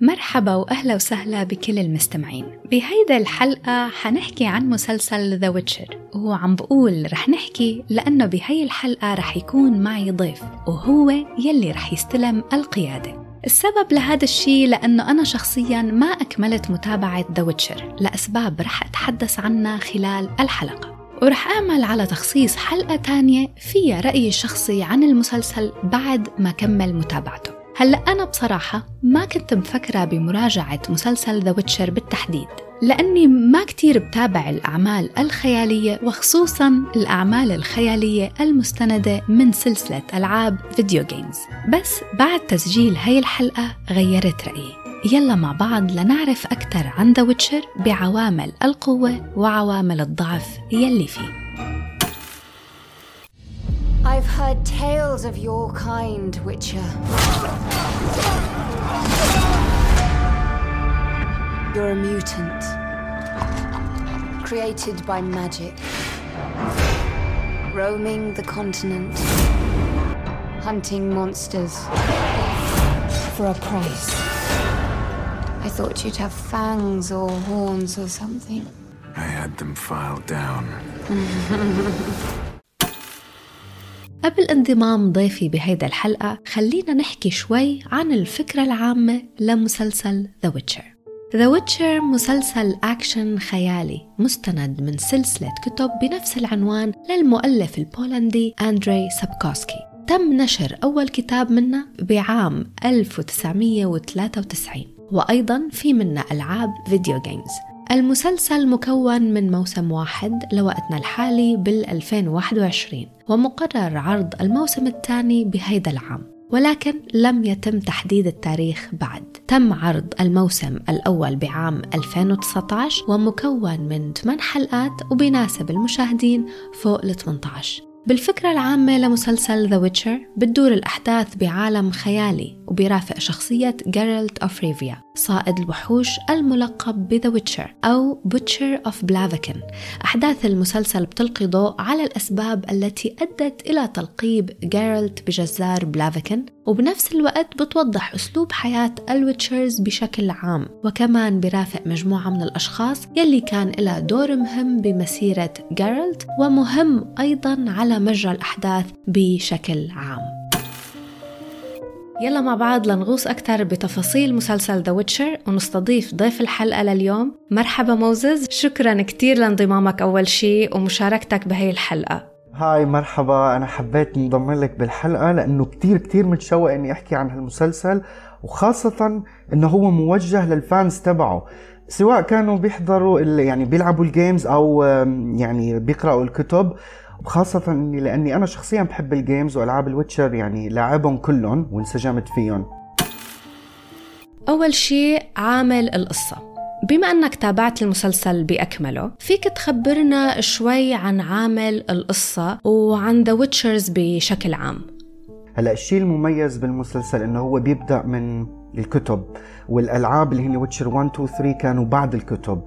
مرحبا وأهلا وسهلا بكل المستمعين. بهيدا الحلقة حنحكي عن مسلسل The Witcher وعم بقول رح نحكي لأنه بهي الحلقة رح يكون معي ضيف وهو يلي رح يستلم القيادة. السبب لهذا الشيء لأنه أنا شخصيا ما أكملت متابعة The Witcher لأسباب رح أتحدث عنها خلال الحلقة. ورح أعمل على تخصيص حلقة تانية فيها رأيي الشخصي عن المسلسل بعد ما كمل متابعته. هلأ أنا بصراحة ما كنت مفكرة بمراجعة مسلسل The Witcher بالتحديد لأني ما كتير بتابع الأعمال الخيالية وخصوصا الأعمال الخيالية المستندة من سلسلة ألعاب فيديو games بس بعد تسجيل هاي الحلقة غيرت رأيي. يلا مع بعض لنعرف أكثر عن The Witcher بعوامل القوة وعوامل الضعف يلي فيه I've heard tales of your kind, Witcher. You're a mutant. Created by magic. Roaming the continent. Hunting monsters. For a price. I thought you'd have fangs or horns or something. I had them filed down. قبل انضمام ضيفي بهيدا الحلقة خلينا نحكي شوي عن الفكرة العامة لمسلسل The Witcher The Witcher مسلسل أكشن خيالي مستند من سلسلة كتب بنفس العنوان للمؤلف البولندي أندري سابكوفسكي تم نشر أول كتاب منه بعام 1993 وأيضا في منه ألعاب فيديو games المسلسل مكون من موسم واحد لوقتنا الحالي بال 2021 ومقرر عرض الموسم الثاني بهيدا العام ولكن لم يتم تحديد التاريخ بعد. تم عرض الموسم الأول بعام 2019 ومكون من 8 حلقات وبيناسب المشاهدين فوق ال 18 بالفكرة العامة لمسلسل The Witcher بتدور الأحداث بعالم خيالي وبيرافق شخصية Geralt of Rivia صائد الوحوش الملقب ب The Witcher أو Butcher of Blaviken أحداث المسلسل بتلقي ضوء على الأسباب التي أدت إلى تلقيب جيرالت بجزار بلافيكن وبنفس الوقت بتوضح أسلوب حياة ال Witchers بشكل عام وكمان برافق مجموعة من الأشخاص يلي كان لها دور مهم بمسيرة جيرالت ومهم أيضا على مجرى الأحداث بشكل عام. يلا مع بعض لنغوص أكثر بتفاصيل مسلسل The Witcher ونستضيف ضيف الحلقة لليوم. مرحبا موزز شكرا كتير لانضمامك أول شيء ومشاركتك بهي الحلقة. هاي مرحبا. أنا حبيت انضم لك بالحلقة لأنه كتير كتير متشوق إني أحكي عن هالمسلسل وخاصة إنه هو موجه لل fans تبعه. سواء كانوا بيحضروا يعني بيلعبوا ال games أو يعني بيقرأوا الكتب وخاصة اني لأني أنا شخصيا بحب ال games وألعاب الويتشر يعني لاعبهم كلهم وانسجمت فيهم. أول شيء عامل القصة. بما إنك تابعت المسلسل بأكمله فيك تخبرنا شوي عن عامل القصة وعن ذا ويتشرز بشكل عام. هلأ الشيء المميز بالمسلسل إنه هو بيبدأ من الكتب والألعاب اللي هن ويتشر 1 2 3 كانوا بعد الكتب.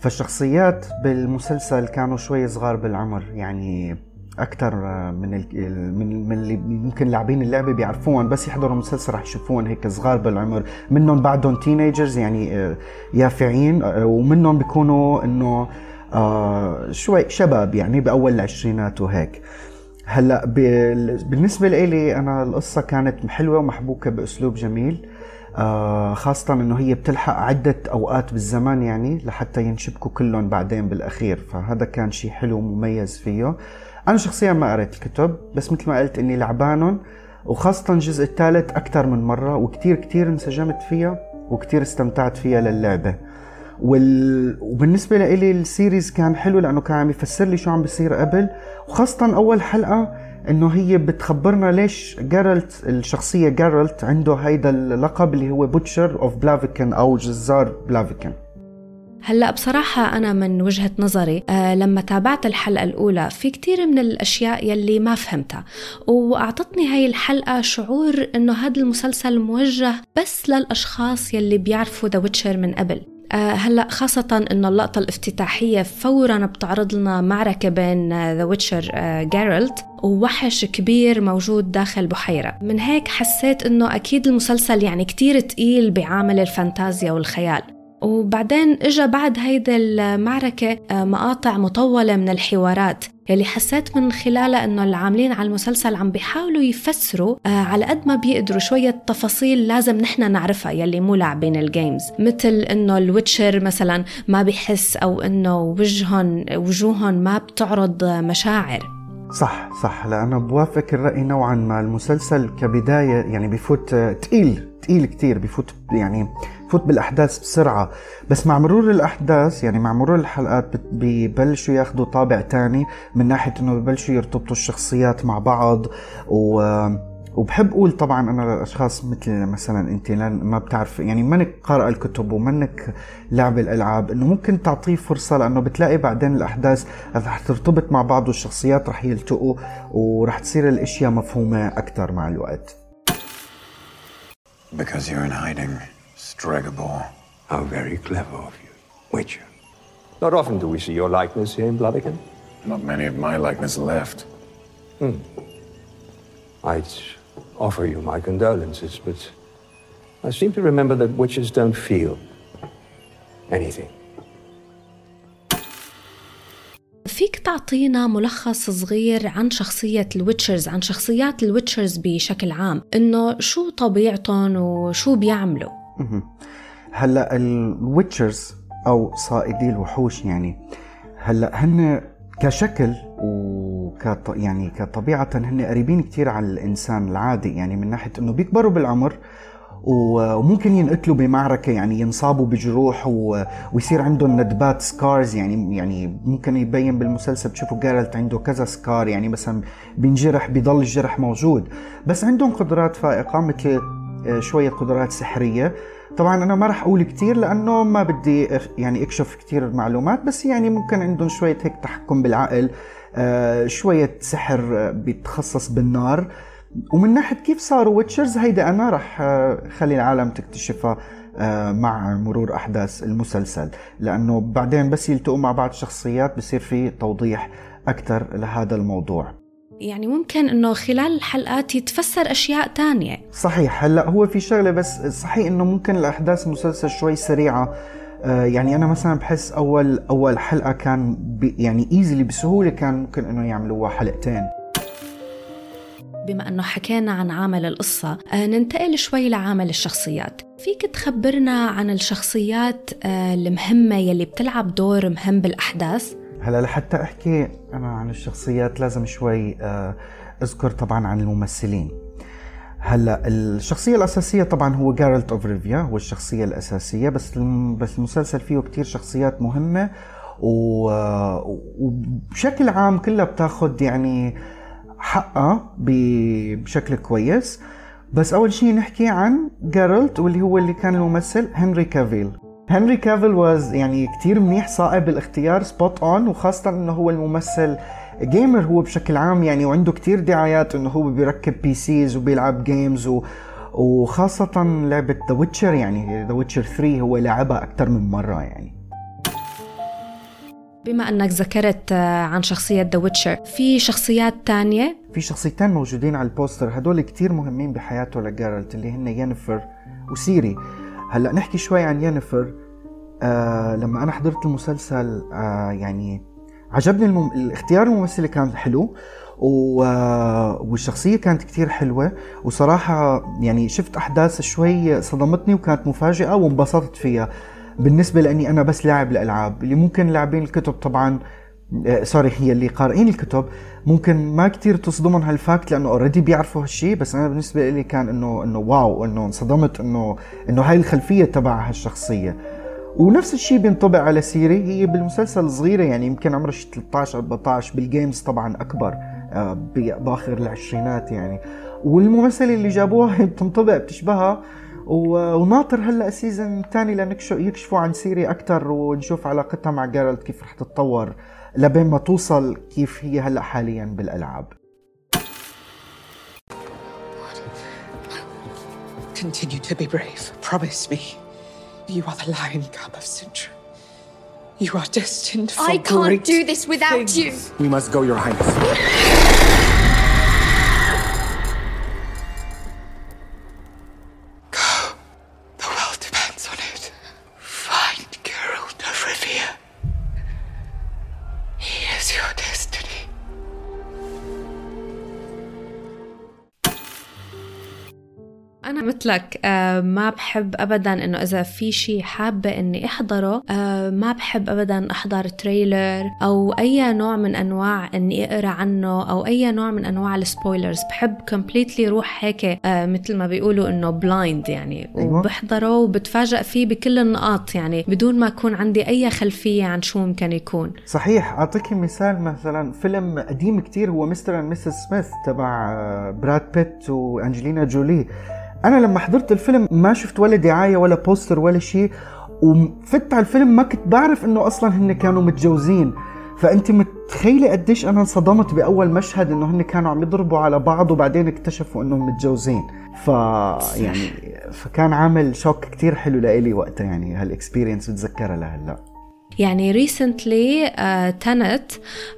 فالشخصيات بالمسلسل كانوا شوي صغار بالعمر يعني أكثر من من من اللي ممكن لاعبين اللعبة بيعرفوهم بس يحضروا المسلسل رح يشوفوهم هيك صغار بالعمر. منهم بعدهم تينيجرز يعني آه، يافعين آه، ومنهم بيكونوا إنه آه، شوي شباب يعني بأول العشرينات وهيك. هلأ بالنسبة لي أنا القصة كانت حلوة ومحبوكة بأسلوب جميل. خاصة إنه هي بتلحق عدة أوقات بالزمان يعني لحتى ينشبكوا كلهم بعدين بالأخير فهذا كان شيء حلو ومميز فيه. أنا شخصيا ما قريت الكتب بس مثل ما قلت إني لعبانهم وخاصة الجزء الثالث أكثر من مرة وكتير كتير انسجمت فيها وكتير استمتعت فيها للعبة. وال... وبالنسبة لي ال series كان حلو لأنه كان عم يفسر لي شو عم بيصير قبل وخاصة أول حلقة إنه هي بتخبرنا ليش Geralt الشخصية Geralt عنده هيدا اللقب اللي هو Butcher of Blaviken أو جزار بلافيكن هلا بصراحة أنا من وجهة نظري آه لما تابعت الحلقة الأولى في كتير من الأشياء يلي ما فهمتها وأعطتني هاي الحلقة شعور إنه هذا المسلسل موجه بس للأشخاص يلي بيعرفوا ذا ويتشر من قبل. هلا خاصة إنه اللقطة الافتتاحية فورا بتعرض لنا معركة بين ذا ويتشر جيرالت ووحش كبير موجود داخل بحيرة. من هيك حسيت إنه أكيد المسلسل يعني كتير تقيل بعامل الفانتازيا والخيال. وبعدين اجى بعد هيدي المعركة آه، مقاطع مطولة من الحوارات. يلي حسيت من خلالها إنه العاملين على المسلسل عم بيحاولوا يفسروا آه على قد ما بيقدروا شوية تفاصيل لازم نحن نعرفها يلي مو لاعبين ال games مثل إنه الويتشر مثلا ما بيحس أو إنه وجههم وجوههم ما بتعرض مشاعر. صح صح لا أنا بوافق الرأي نوعا ما. المسلسل كبداية يعني بفوت تقيل تقيل كتير بفوت يعني بفوت بالأحداث بسرعة. بس مع مرور الأحداث يعني مع مرور الحلقات ببلشوا ياخذوا طابع تاني من ناحية إنه ببلشوا يرتبطوا الشخصيات مع بعض و وبحب أقول طبعا أنا للاشخاص مثل مثلا أنت ما بتعرف يعني منك قارئ الكتب ومنك لاعب الألعاب إنه ممكن تعطيه فرصة لأنه بتلاقي بعدين الأحداث رح ترتبط مع بعض والشخصيات رح يلتقوا ورح تصير الأشياء مفهومة أكثر مع الوقت. Because you're in hiding, Stregobor. How very clever of you. Witcher. Not often do we see your likeness here in Bloodigan. Not many of my likeness left. Hmm. I'd offer you my condolences, but I seem to remember that witches don't feel anything. فيك تعطينا ملخص صغير عن شخصية الويتشرز عن شخصيات الويتشرز بشكل عام إنه شو طبيعتهم وشو بيعملوا هلا ال witchers أو صائدي الوحوش يعني هلا هن كشكل وك يعني كطبيعة هن قريبين كتير على الإنسان العادي. يعني من ناحية إنه بيكبروا بالعمر وممكن ينقتلوا بمعركة يعني ينصابوا بجروح ويصير عندهم ندبات scars يعني يعني ممكن يبين بالمسلسل بتشوفوا Geralt عنده كذا scar يعني مثلا بينجرح بيضل الجرح موجود. بس عندهم قدرات فائقة مثل آه، شوية قدرات سحرية. طبعا أنا ما راح أقول كثير لأنه ما بدي يعني أكشف كثير معلومات بس يعني ممكن عندهم شوية هيك تحكم بالعقل. آه شوية سحر بيتخصص بالنار. ومن ناحية كيف صاروا ويتشرز هيدا أنا راح آه، خلي العالم تكتشفها آه، مع مرور أحداث المسلسل. لأنه بعدين بس يلتقوا مع بعض الشخصيات بصير في توضيح أكثر لهذا الموضوع. يعني ممكن إنه خلال الحلقات يتفسر أشياء تانية. صحيح. هلأ هو في شغلة بس صحيح إنه ممكن الأحداث المسلسل شوي سريعة آه يعني أنا مثلا بحس أول أول حلقة كان يعني ايزلي بسهولة كان ممكن إنه يعملوها حلقتين. بما أنه حكينا عن عامل القصة آه ننتقل شوي لعامل الشخصيات. فيك تخبرنا عن الشخصيات آه المهمة يلي بتلعب دور مهم بالأحداث؟ هلا لحتى أحكي أنا عن الشخصيات لازم شوي آه، أذكر طبعا عن الممثلين. هلا الشخصية الأساسية طبعا هو Geralt of Rivia هو الشخصية الأساسية بس بس المسلسل فيه كتير شخصيات مهمة وبشكل عام كلها بتاخذ يعني حقها بشكل كويس. بس أول شيء نحكي عن Geralt واللي هو اللي كان الممثل هنري كافيل هنري كافيل was يعني كتير منيح صائب الاختيار spot on وخاصة إنه هو الممثل gamer هو بشكل عام يعني وعنده كتير دعايات إنه هو بيركب PCs وبيلعب games و وخاصة لعبة ذا ويتشر يعني ذا ويتشر 3 هو لعبها أكثر من مرة يعني. بما أنك ذكرت آه، عن شخصية ذا ويتشر في شخصيات تانية؟ في شخصيتين موجودين على البوستر هدول كتير مهمين بحياته ل Geralt اللي هن Yennefer وسيري هلأ نحكي شوي عن Yennefer آه لما أنا حضرت المسلسل آه يعني عجبني المم... الاختيار الممثله كان حلو و... آه، والشخصية كانت كتير حلوة. وصراحة يعني شفت أحداث شوي صدمتني وكانت مفاجئة وانبسطت فيها. بالنسبة لأني أنا بس لاعب الألعاب اللي ممكن لاعبين الكتب طبعا آه sorry هي اللي قارئين الكتب. ممكن ما كتير تصدمهم هال fact لأنه already بيعرفوا هالشيء بس أنا بالنسبة لي كان إنه إنه wow إنه انصدمت إنه إنه هاي الخلفية تبع هالشخصية. ونفس الشيء بينطبق على سيري هي بالمسلسل صغيرة يعني يمكن عمرها شي 13 14 بال games طبعا أكبر آه، باخر العشرينات يعني والممثلة اللي جابوها بتنطبق بتشبهها وناطر هلأ ال season الثاني ليكشفوا عن سيري أكثر ونشوف علاقتها مع Geralt كيف رح تتطور لبين ما توصل كيف هي هلأ حاليا بالألعاب Continue to be brave. Promise me. You are the lion cub of Sintra. You are destined for I can't great do this without things. you. We must go, Your Highness. مثلك آه، ما بحب أبدا إنه إذا في شيء حابة إني أحضره آه، ما بحب أبدا أحضر trailer أو أي نوع من أنواع إني أقرأ عنه أو أي نوع من أنواع ال spoilers بحب completely روح هيك آه، مثل ما بيقولوا إنه blind يعني أيوة. وبحضره وبتفاجأ فيه بكل النقاط يعني بدون ما أكون عندي أي خلفية عن شو ممكن يكون. صحيح. اعطيك مثال مثلا فيلم قديم كتير هو مستر اند مسز سميث تبع براد بيت وأنجلينا جولي. أنا لما حضرت الفيلم ما شفت ولا دعاية ولا بوستر ولا شيء وفت على الفيلم ما كنت بعرف إنه أصلا هن كانوا متجوزين. فأنت متخيلة قديش أنا انصدمت بأول مشهد إنه هن كانوا عم يضربوا على بعض وبعدين اكتشفوا إنهم متجوزين. ف يعني فكان عامل shock كتير حلو لإلي وقتها يعني هال experience بتذكرها لهلأ. يعني recently Tenet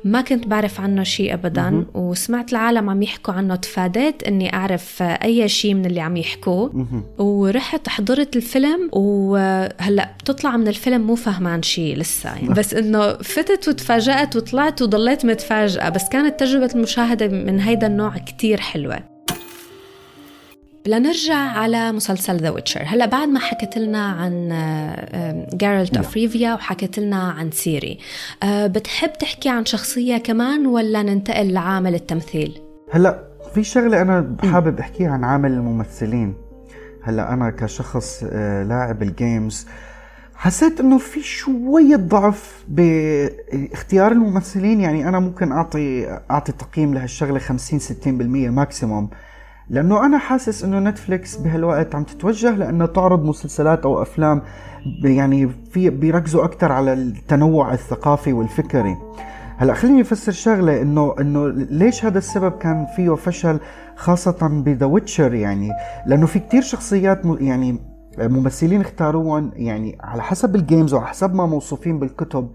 ما كنت بعرف عنه شيء ابدا وسمعت العالم عم يحكوا عنه تفاديت إني أعرف أي شيء من اللي عم يحكوه. ورحت حضرت الفيلم وهلأ بتطلع من الفيلم مو فهمان شيء لسه يعني. بس إنه فتت وتفاجأت وطلعت وضليت متفاجئة بس كانت تجربة المشاهدة من هيدا النوع كتير حلوة. لنرجع على مسلسل The Witcher هلا بعد ما حكت لنا عن Geralt of Rivia وحكت لنا عن Ciri آه، بتحب تحكي عن شخصية كمان ولا ننتقل لعامل التمثيل؟ هلا في شغلة أنا حابب أحكيها عن عامل الممثلين. هلا أنا كشخص آه، لاعب ال games حسيت إنه في شوية ضعف باختيار الممثلين. يعني أنا ممكن أعطي أعطي تقييم لهالشغلة 50 60% maximum لأنه أنا حاسس إنه نتفليكس بهالوقت عم تتوجه لأنها تعرض مسلسلات أو أفلام يعني في بيركزوا أكثر على التنوع الثقافي والفكري. هلأ خليني أفسر شغلة انه إنه ليش هذا السبب كان فيه فشل خاصة ب The Witcher يعني؟ لأنه في كتير شخصيات يعني ممثلين اختاروهم يعني على حسب ال games وعلى حسب ما موصوفين بالكتب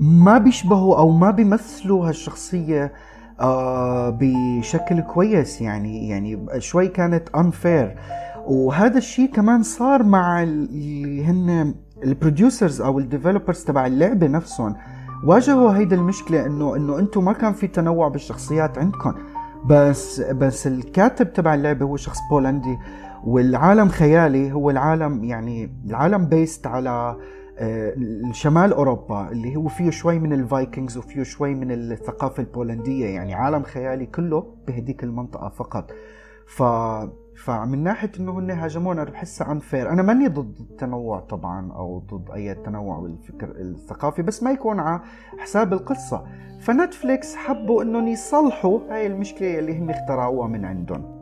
ما بيشبهوا أو ما بيمثلوا هالشخصية آه بشكل كويس يعني يعني شوي كانت unfair. وهذا الشيء كمان صار مع ال- اللي هن ال producers أو ال developers تبع اللعبة نفسهم واجهوا هيدا المشكلة إنه إنه أنتم ما كان في تنوع بالشخصيات عندكم. بس بس الكاتب تبع اللعبة هو شخص بولندي والعالم خيالي هو العالم يعني العالم based على آه، شمال أوروبا اللي هو فيه شوي من ال Vikings وفيه شوي من الثقافة البولندية يعني عالم خيالي كله بهديك المنطقة فقط. ف فمن ناحية إنه هن هاجمونا بحسها unfair أنا ماني ضد التنوع طبعا أو ضد أي تنوع بالفكر الثقافي بس ما يكون على حساب القصة. فنتفليكس حبوا إنهم يصلحوا هاي المشكلة اللي هم اخترعوها من عندهم.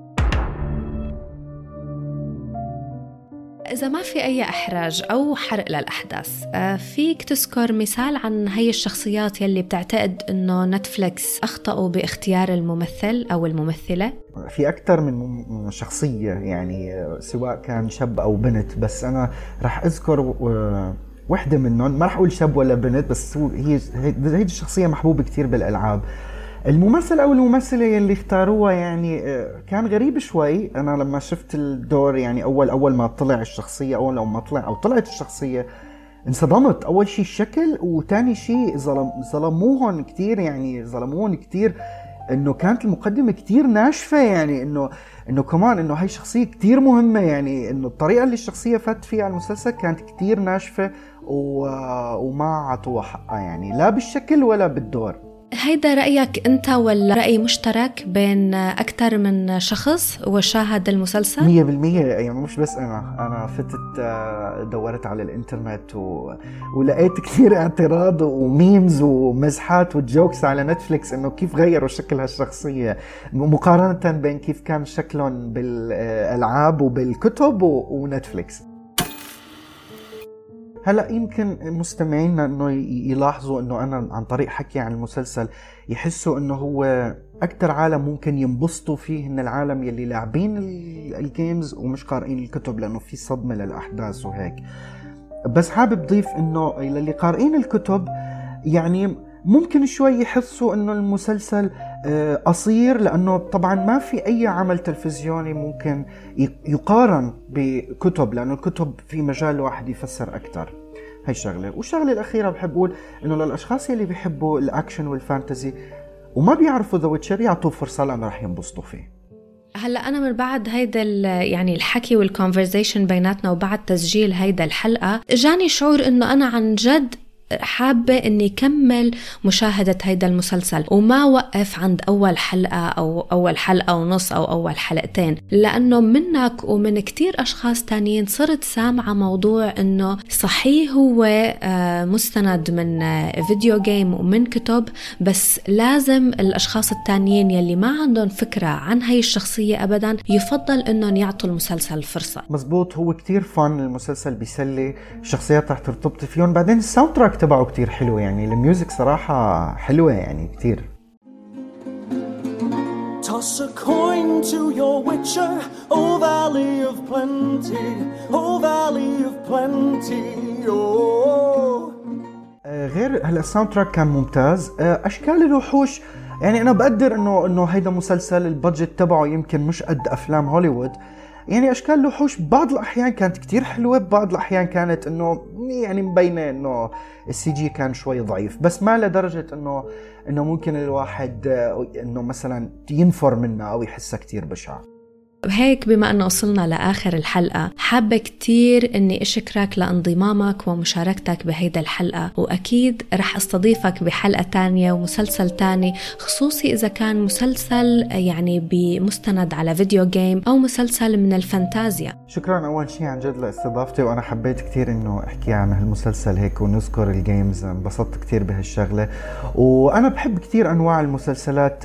إذا ما في أي إحراج أو حرق للأحداث آه، فيك تذكر مثال عن هي الشخصيات يلي بتعتقد إنه نتفليكس أخطأوا باختيار الممثل أو الممثلة؟ في أكثر من شخصية يعني سواء كان شاب أو بنت بس أنا رح أذكر آه، وحدة منهم ما رح أقول شاب ولا بنت بس هي هيدي الشخصية محبوبة كتير بالألعاب. الممثل أو الممثلة يلي اختاروها يعني آه، كان غريب شوي. أنا لما شفت الدور يعني أول أول ما طلع الشخصية أول لما طلع أو طلعت الشخصية انصدمت. أول شيء الشكل وتاني شيء ظلم ظلموهم كثير يعني ظلموهم كثير إنه كانت المقدمة كثير ناشفة يعني انه إنه كمان إنه هاي شخصية كثير مهمة يعني إنه الطريقة اللي الشخصية فات فيها على المسلسل كانت كثير ناشفة و... وما عطوها حقها يعني لا بالشكل ولا بالدور. هيدا رأيك أنت ولا رأي مشترك بين أكثر من شخص وشاهد المسلسل؟ مية بالمية يعني مش بس أنا. أنا فتت آه، دورت على الإنترنت و... ولقيت كثير اعتراض وميمز ومزحات وجوكس على نتفليكس إنه كيف غيروا شكل هالشخصية. مقارنة بين كيف كان شكلهم بالألعاب وبالكتب و... ونتفليكس. هلا يمكن مستمعينا انه يلاحظوا انه أنا عن طريق حكي عن المسلسل يحسوا انه هو أكثر عالم ممكن ينبسطوا فيه هن العالم يلي لاعبين ال- ال games ومش قارئين الكتب لأنه في صدمة للأحداث وهيك. بس حابب ضيف إنه للي قارئين الكتب يعني ممكن شوي يحسوا إنه المسلسل آه، قصير لأنه طبعا ما في أي عمل تلفزيوني ممكن يقارن بكتب لأنه الكتب في مجال واحد يفسر أكثر هي شغله والشغلة الأخيرة بحب أقول إنه للأشخاص يلي بيحبوا الأكشن وال fantasy وما بيعرفوا The Witcher يعطوه فرصة لأنه رح ينبسطوا فيه. هلا أنا من بعد هيدا يعني الحكي وال conversation بيناتنا وبعد تسجيل هيدا الحلقة جاني شعور إنه أنا عن جد حابة إني كمل مشاهدة هيدا المسلسل وما وقف عند أول حلقة أو أول حلقة ونص أو أول حلقتين لأنه منك ومن كتير أشخاص تانيين صرت سامعة موضوع إنه صحيح هو آه، مستند من فيديو جيم ومن كتب بس لازم الأشخاص التانيين يلي ما عندهم فكرة عن هاي الشخصية أبدا يفضل إنهم يعطوا المسلسل فرصة. مزبوط هو كتير فن المسلسل بيسلي الشخصيات رح ترتبطي فيهم بعدين ال soundtrack تبعه كتير حلو يعني ال music صراحة حلوة يعني كتير. Toss a coin to your witcher, oh valley of plenty, oh valley of plenty, oh. غير هلا ال soundtrack كان ممتاز. آه، أشكال الوحوش. يعني أنا بقدر انه إنه هيدا مسلسل ال budget تبعه يمكن مش قد أفلام هوليوود. يعني اشكال الوحوش بعض الأحيان كانت كتير حلوة بعض الأحيان كانت إنه يعني مبينة إنه ال CG كان شوي ضعيف بس ما لدرجة إنه إنه ممكن الواحد إنه مثلا ينفر منه أو يحسها كتير بشعة. وهيك بما أنه وصلنا لآخر الحلقة حابة كتير أني أشكرك لانضمامك ومشاركتك بهيدا الحلقة وأكيد رح أستضيفك بحلقة تانية ومسلسل تاني خصوصي إذا كان مسلسل يعني بمستند على video game أو مسلسل من الفانتازيا. شكرا أول شيء عن جد لاستضافتي وأنا حبيت كتير أنه أحكي عن هالمسلسل هيك ونذكر ال games انبسطت كتير بهالشغلة. وأنا بحب كتير أنواع المسلسلات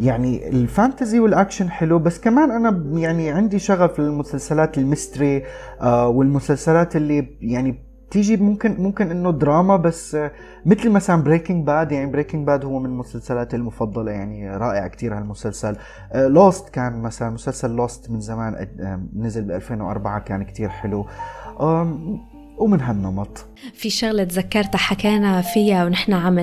يعني ال fantasy والأكشن حلو بس كمان أنا يعني عندي شغف للمسلسلات ال mystery آه والمسلسلات اللي يعني تيجي ممكن ممكن إنه دراما بس مثل مثلا Breaking Bad يعني Breaking Bad هو من المسلسلات المفضلة يعني رائع كتير هالمسلسل. Lost كان مثلا مسلسل Lost من زمان آه، نزل ب 2004 كان كتير حلو. ومن هالنمط. في شغلة تذكرتها حكينا فيها ونحن عم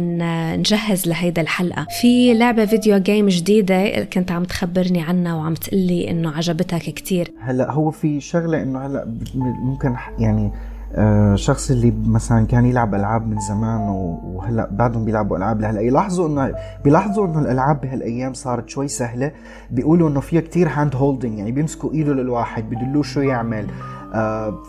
نجهز لهيدا الحلقة. في لعبة video game جديدة كنت عم تخبرني عنها وعم تقلي إنه عجبتك كتير. هلا هو في شغلة إنه هلا ممكن يعني آه، شخص اللي مثلا كان يلعب ألعاب من زمان وهلا بعدهم بيلعبوا ألعاب لهلا يلاحظوا انه بيلاحظوا إنه الألعاب بهالأيام صارت شوي سهلة. بيقولوا إنه فيها كتير hand holding يعني بيمسكوا إيده للواحد بدلوه شو يعمل. آه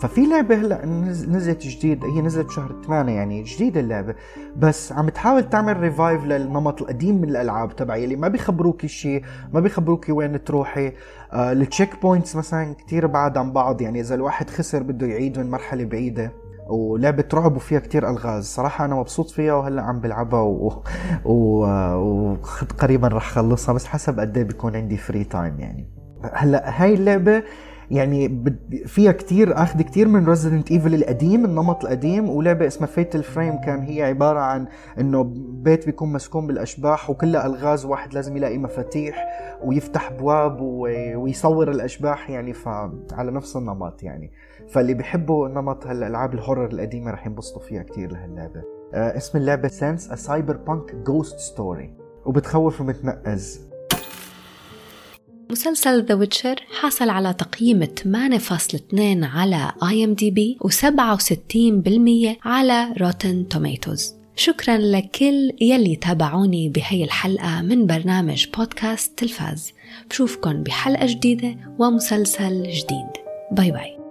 ففي لعبة هلا نزلت جديد هي نزلت بشهر 8 يعني جديدة اللعبة بس عم تحاول تعمل revive للنمط القديم من الألعاب تبعي اللي ما بيخبروك شيء ما بيخبروك وين تروحي. آه ال checkpoints مثلا كتير بعاد عن بعض يعني إذا الواحد خسر بده يعيد من مرحلة بعيدة ولعبة رعب وفيها كتير ألغاز صراحة أنا مبسوط فيها وهلأ عم بلعبها و... و... وقريبا رح خلصها بس حسب قد إيه بيكون عندي free time يعني. هلأ هاي اللعبة يعني فيها كتير آخذ كتير من Resident Evil القديم النمط القديم ولعبة اسمها Fatal Frame كان هي عبارة عن إنه بيت بيكون مسكون بالأشباح وكلها ألغاز واحد لازم يلاقي مفاتيح ويفتح ابواب ويصور الأشباح يعني فعلى نفس النمط يعني. فاللي بيحبوا نمط هالألعاب ال horror القديمة رح ينبسطوا فيها كتير لهاللعبة. آه اسم اللعبة Sense A Cyberpunk Ghost Story وبتخوف ومتنقز. مسلسل The Witcher حصل على تقييم 8.2 على IMDb و67% على Rotten Tomatoes شكرا لكل يلي تابعوني بهي الحلقة من برنامج بودكاست تلفاز. بشوفكن بحلقة جديدة ومسلسل جديد. bye bye.